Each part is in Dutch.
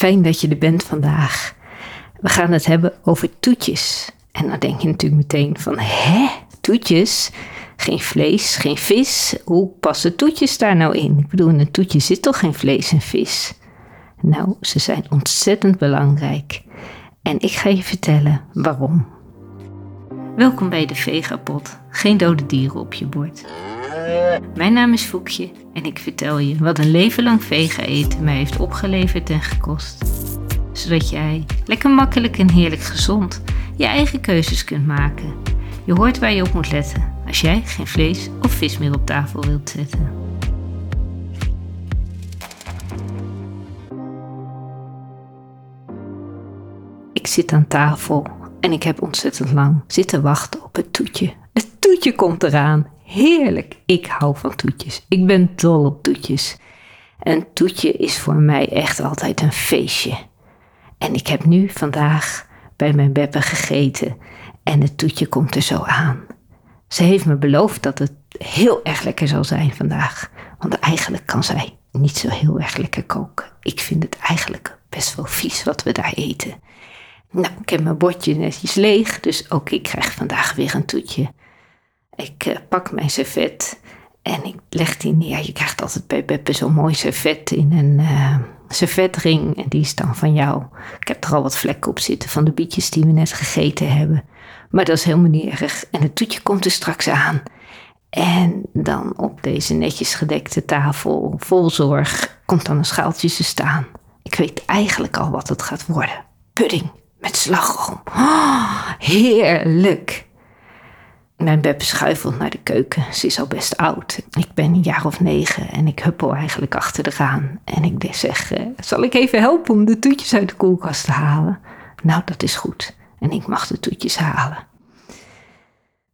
fijn dat je er bent vandaag. We gaan het hebben over toetjes. En dan denk je natuurlijk meteen van, hè, toetjes? Geen vlees, geen vis. Hoe passen toetjes daar nou in? Ik bedoel, in een toetje zit toch geen vlees en vis? Nou, ze zijn ontzettend belangrijk. En ik ga je vertellen waarom. Welkom bij de Vegapot. Geen dode dieren op je bord. Mijn naam is Foekje en ik vertel je wat een leven lang vega eten mij heeft opgeleverd en gekost. Zodat jij lekker makkelijk en heerlijk gezond je eigen keuzes kunt maken. Je hoort waar je op moet letten als jij geen vlees of vis meer op tafel wilt zetten. Ik zit aan tafel en ik heb ontzettend lang zitten wachten op het toetje. Het toetje komt eraan. Heerlijk. Ik hou van toetjes. Ik ben dol op toetjes. Een toetje is voor mij echt altijd een feestje. En ik heb nu vandaag bij mijn Beppe gegeten en het toetje komt er zo aan. Ze heeft me beloofd dat het heel erg lekker zal zijn vandaag. Want eigenlijk kan zij niet zo heel erg lekker koken. Ik vind het eigenlijk best wel vies wat we daar eten. Nou, ik heb mijn bordje netjes leeg, dus ook ik krijg vandaag weer een toetje. Ik uh, pak mijn servet en ik leg die neer. Je krijgt altijd bij Beppe zo'n mooi servet in een uh, servetring. En die is dan van jou. Ik heb er al wat vlekken op zitten van de bietjes die we net gegeten hebben. Maar dat is helemaal niet erg. En het toetje komt er straks aan. En dan op deze netjes gedekte tafel vol zorg komt dan een schaaltje te staan. Ik weet eigenlijk al wat het gaat worden. Pudding met slagroom. Heerlijk. Mijn Beb schuifelt naar de keuken. Ze is al best oud. Ik ben een jaar of negen en ik huppel eigenlijk achter de raam. En ik zeg, eh, zal ik even helpen om de toetjes uit de koelkast te halen? Nou, dat is goed. En ik mag de toetjes halen.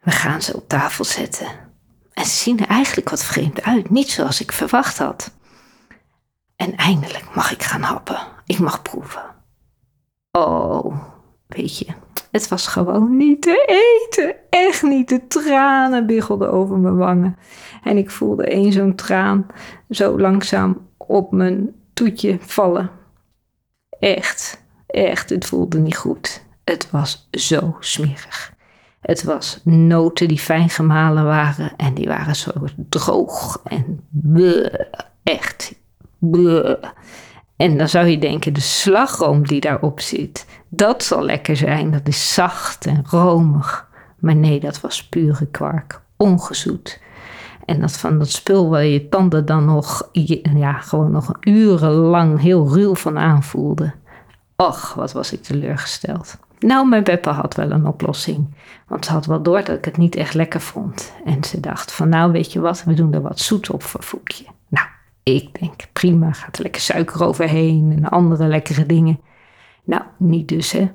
We gaan ze op tafel zetten. En ze zien er eigenlijk wat vreemd uit. Niet zoals ik verwacht had. En eindelijk mag ik gaan happen. Ik mag proeven. Oh, weet je, het was gewoon niet te eten. Echt niet. De tranen biggelden over mijn wangen. En ik voelde één zo'n traan zo langzaam op mijn toetje vallen. Echt, echt, het voelde niet goed. Het was zo smerig. Het was noten die fijn gemalen waren en die waren zo droog en bleh, echt bleh. En dan zou je denken, de slagroom die daarop zit, dat zal lekker zijn. Dat is zacht en romig. Maar nee, dat was pure kwark. Ongezoet. En dat van dat spul waar je tanden dan nog, ja, gewoon nog urenlang heel ruw van aanvoelde. Och, wat was ik teleurgesteld. Nou, mijn Beppe had wel een oplossing. Want ze had wel door dat ik het niet echt lekker vond. En ze dacht van nou, weet je wat, we doen er wat zoet op voor Voekje. Ik denk prima, gaat er lekker suiker overheen en andere lekkere dingen. Nou, niet dus hè.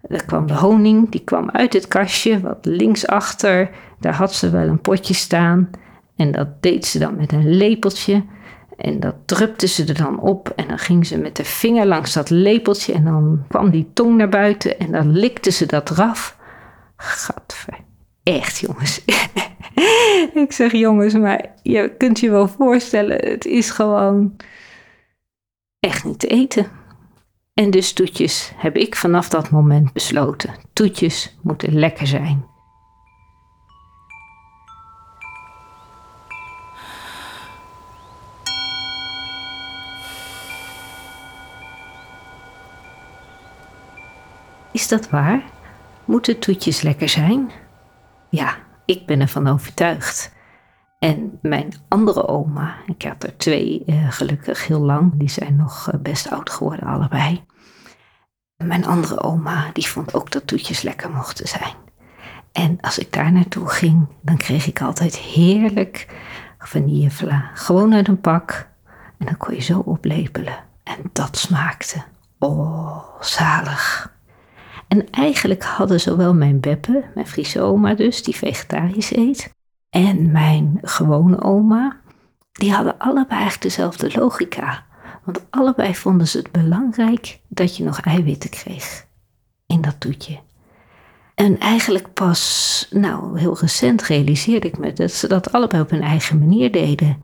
Er kwam de honing, die kwam uit het kastje, wat linksachter. Daar had ze wel een potje staan. En dat deed ze dan met een lepeltje. En dat drupte ze er dan op. En dan ging ze met de vinger langs dat lepeltje. En dan kwam die tong naar buiten. En dan likte ze dat eraf. Gadver. Echt jongens. ik zeg jongens, maar je kunt je wel voorstellen. Het is gewoon echt niet te eten. En dus toetjes heb ik vanaf dat moment besloten. Toetjes moeten lekker zijn. Is dat waar? Moeten toetjes lekker zijn? Ja, ik ben ervan overtuigd. En mijn andere oma, ik had er twee uh, gelukkig heel lang, die zijn nog uh, best oud geworden allebei. Mijn andere oma, die vond ook dat toetjes lekker mochten zijn. En als ik daar naartoe ging, dan kreeg ik altijd heerlijk vanillevla. Gewoon uit een pak. En dan kon je zo oplepelen. En dat smaakte. Oh, zalig. En eigenlijk hadden zowel mijn Beppe, mijn Friese oma dus, die vegetarisch eet, en mijn gewone oma, die hadden allebei eigenlijk dezelfde logica. Want allebei vonden ze het belangrijk dat je nog eiwitten kreeg in dat toetje. En eigenlijk pas, nou heel recent realiseerde ik me dat ze dat allebei op hun eigen manier deden.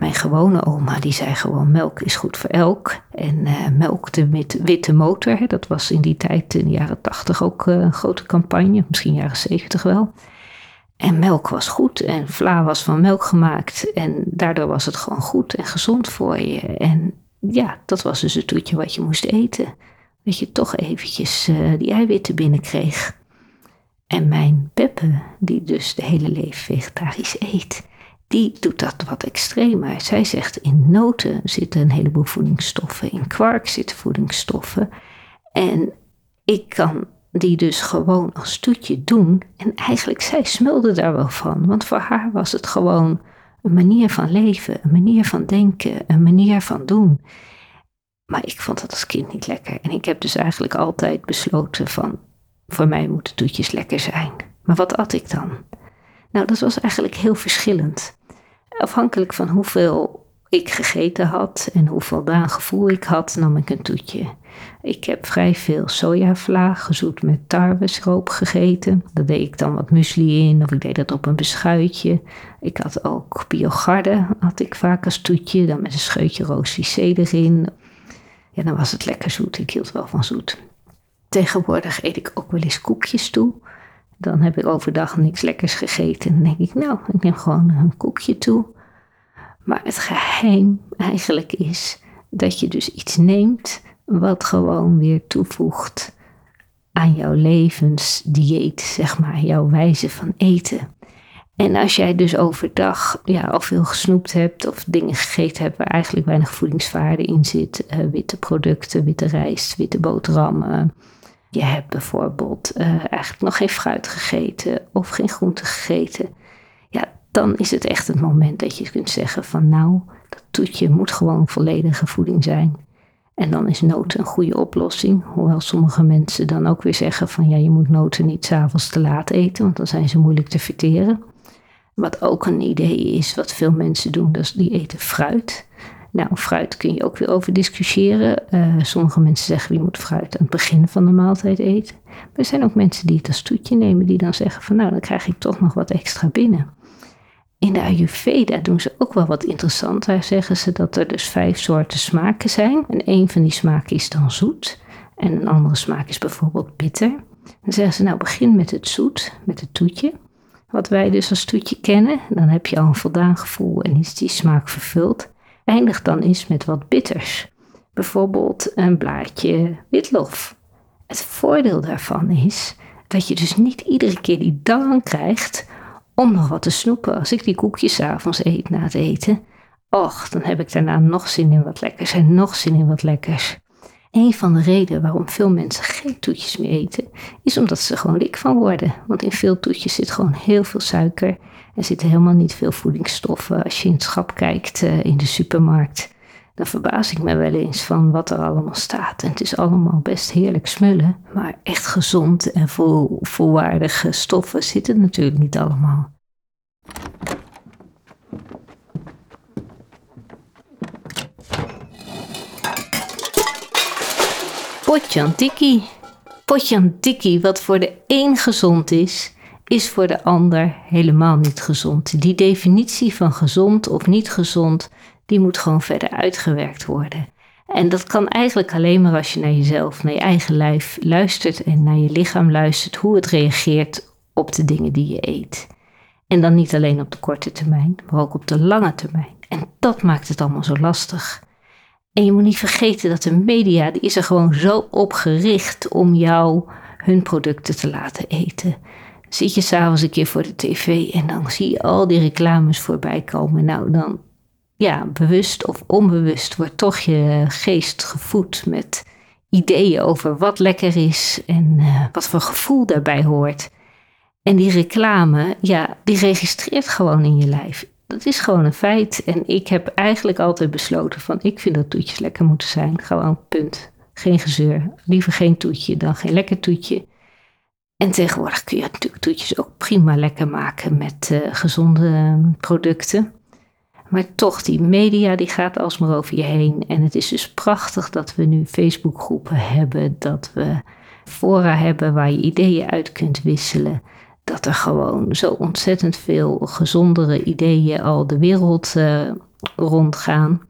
Mijn gewone oma die zei gewoon melk is goed voor elk. En uh, melk de witte motor, hè, dat was in die tijd in de jaren tachtig ook uh, een grote campagne, misschien jaren zeventig wel. En melk was goed en vla was van melk gemaakt en daardoor was het gewoon goed en gezond voor je. En ja, dat was dus het toetje wat je moest eten. Dat je toch eventjes uh, die eiwitten binnenkreeg. En mijn Peppe, die dus de hele leven vegetarisch eet, die doet dat wat extremer. Zij zegt in noten zitten een heleboel voedingsstoffen, in kwark zitten voedingsstoffen. En ik kan die dus gewoon als toetje doen. En eigenlijk, zij smulde daar wel van, want voor haar was het gewoon een manier van leven, een manier van denken, een manier van doen. Maar ik vond dat als kind niet lekker. En ik heb dus eigenlijk altijd besloten van, voor mij moeten toetjes lekker zijn. Maar wat at ik dan? Nou, dat was eigenlijk heel verschillend. Afhankelijk van hoeveel ik gegeten had en hoeveel gevoel ik had, nam ik een toetje. Ik heb vrij veel sojavla gezoet met tarwesroop gegeten. Daar deed ik dan wat muesli in of ik deed dat op een beschuitje. Ik had ook biogarde, had ik vaak als toetje, dan met een scheutje roos erin. Ja, dan was het lekker zoet. Ik hield wel van zoet. Tegenwoordig eet ik ook wel eens koekjes toe. Dan heb ik overdag niks lekkers gegeten. En dan denk ik, nou, ik neem gewoon een koekje toe. Maar het geheim eigenlijk is dat je dus iets neemt wat gewoon weer toevoegt aan jouw levensdieet, zeg maar, jouw wijze van eten. En als jij dus overdag ja, al veel gesnoept hebt of dingen gegeten hebt waar eigenlijk weinig voedingswaarde in zit, uh, witte producten, witte rijst, witte boterhammen. Je hebt bijvoorbeeld uh, eigenlijk nog geen fruit gegeten of geen groente gegeten. Ja, dan is het echt het moment dat je kunt zeggen van nou, dat toetje moet gewoon volledige voeding zijn. En dan is noten een goede oplossing. Hoewel sommige mensen dan ook weer zeggen van ja, je moet noten niet s'avonds te laat eten, want dan zijn ze moeilijk te verteren. Wat ook een idee is, wat veel mensen doen, dat is die eten fruit. Nou, fruit kun je ook weer over discussiëren. Uh, sommige mensen zeggen je moet fruit aan het begin van de maaltijd eten. Maar er zijn ook mensen die het als toetje nemen, die dan zeggen van nou, dan krijg ik toch nog wat extra binnen. In de Ayurveda doen ze ook wel wat interessant. Daar zeggen ze dat er dus vijf soorten smaken zijn. En een van die smaken is dan zoet. En een andere smaak is bijvoorbeeld bitter. Dan zeggen ze nou begin met het zoet, met het toetje. Wat wij dus als toetje kennen. Dan heb je al een voldaan gevoel en is die smaak vervuld. Eindig dan eens met wat bitters. Bijvoorbeeld een blaadje witlof. Het voordeel daarvan is dat je dus niet iedere keer die dan krijgt om nog wat te snoepen. Als ik die koekjes avonds eet na het eten, och, dan heb ik daarna nog zin in wat lekkers en nog zin in wat lekkers. Een van de redenen waarom veel mensen geen toetjes meer eten, is omdat ze gewoon dik van worden. Want in veel toetjes zit gewoon heel veel suiker en zitten helemaal niet veel voedingsstoffen. Als je in het schap kijkt uh, in de supermarkt, dan verbaas ik me wel eens van wat er allemaal staat. En het is allemaal best heerlijk smullen, maar echt gezond en vol, volwaardige stoffen zitten natuurlijk niet allemaal. Potjantiki. Potjantiki, wat voor de een gezond is, is voor de ander helemaal niet gezond. Die definitie van gezond of niet gezond die moet gewoon verder uitgewerkt worden. En dat kan eigenlijk alleen maar als je naar jezelf, naar je eigen lijf luistert en naar je lichaam luistert, hoe het reageert op de dingen die je eet. En dan niet alleen op de korte termijn, maar ook op de lange termijn. En dat maakt het allemaal zo lastig. En je moet niet vergeten dat de media, die is er gewoon zo op gericht om jou hun producten te laten eten. Zit je s'avonds een keer voor de tv en dan zie je al die reclames voorbij komen. Nou, dan ja, bewust of onbewust wordt toch je geest gevoed met ideeën over wat lekker is en uh, wat voor gevoel daarbij hoort. En die reclame, ja, die registreert gewoon in je lijf. Dat is gewoon een feit. En ik heb eigenlijk altijd besloten van ik vind dat toetjes lekker moeten zijn. Gewoon punt. Geen gezeur. Liever geen toetje dan geen lekker toetje. En tegenwoordig kun je natuurlijk toetjes ook prima lekker maken met uh, gezonde producten. Maar toch, die media die gaat alsmaar over je heen. En het is dus prachtig dat we nu Facebookgroepen hebben, dat we fora hebben waar je ideeën uit kunt wisselen. dat er gewoon zo ontzettend veel gezondere ideeën al de wereld uh, rondgaan.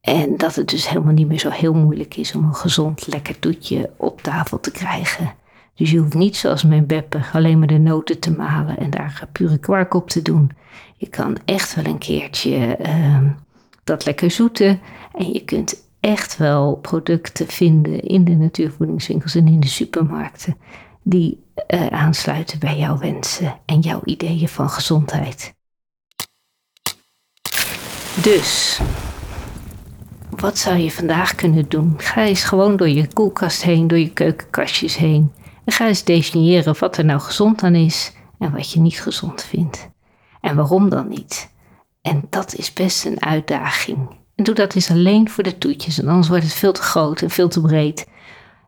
En dat het dus helemaal niet meer zo heel moeilijk is om een gezond, lekker toetje op tafel te krijgen. Dus je hoeft niet zoals mijn beppe alleen maar de noten te malen en daar pure kwark op te doen. Je kan echt wel een keertje uh, dat lekker zoeten. En je kunt echt wel producten vinden in de natuurvoedingswinkels en in de supermarkten die uh, aansluiten bij jouw wensen en jouw ideeën van gezondheid. Dus, wat zou je vandaag kunnen doen? Ga eens gewoon door je koelkast heen, door je keukenkastjes heen. En ga eens definiëren wat er nou gezond aan is en wat je niet gezond vindt. En waarom dan niet? En dat is best een uitdaging. En doe dat eens alleen voor de toetjes, en anders wordt het veel te groot en veel te breed.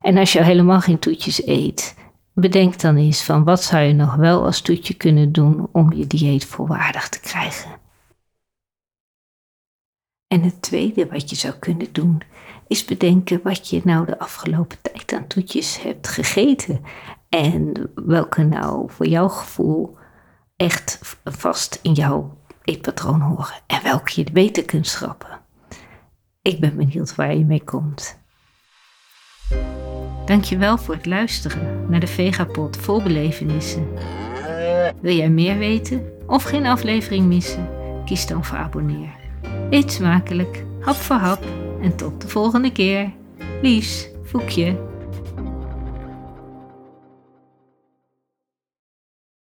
En als je helemaal geen toetjes eet, bedenk dan eens van wat zou je nog wel als toetje kunnen doen om je dieet volwaardig te krijgen. En het tweede wat je zou kunnen doen, is bedenken wat je nou de afgelopen tijd aan toetjes hebt gegeten. En welke nou voor jouw gevoel echt vast in jouw eetpatroon horen. En welke je beter kunt schrappen. Ik ben benieuwd waar je mee komt. Dankjewel voor het luisteren naar de Vegapod vol belevenissen. Wil jij meer weten of geen aflevering missen? Kies dan voor abonneer. Eet smakelijk, hap voor hap en tot de volgende keer. Liefs, Voekje.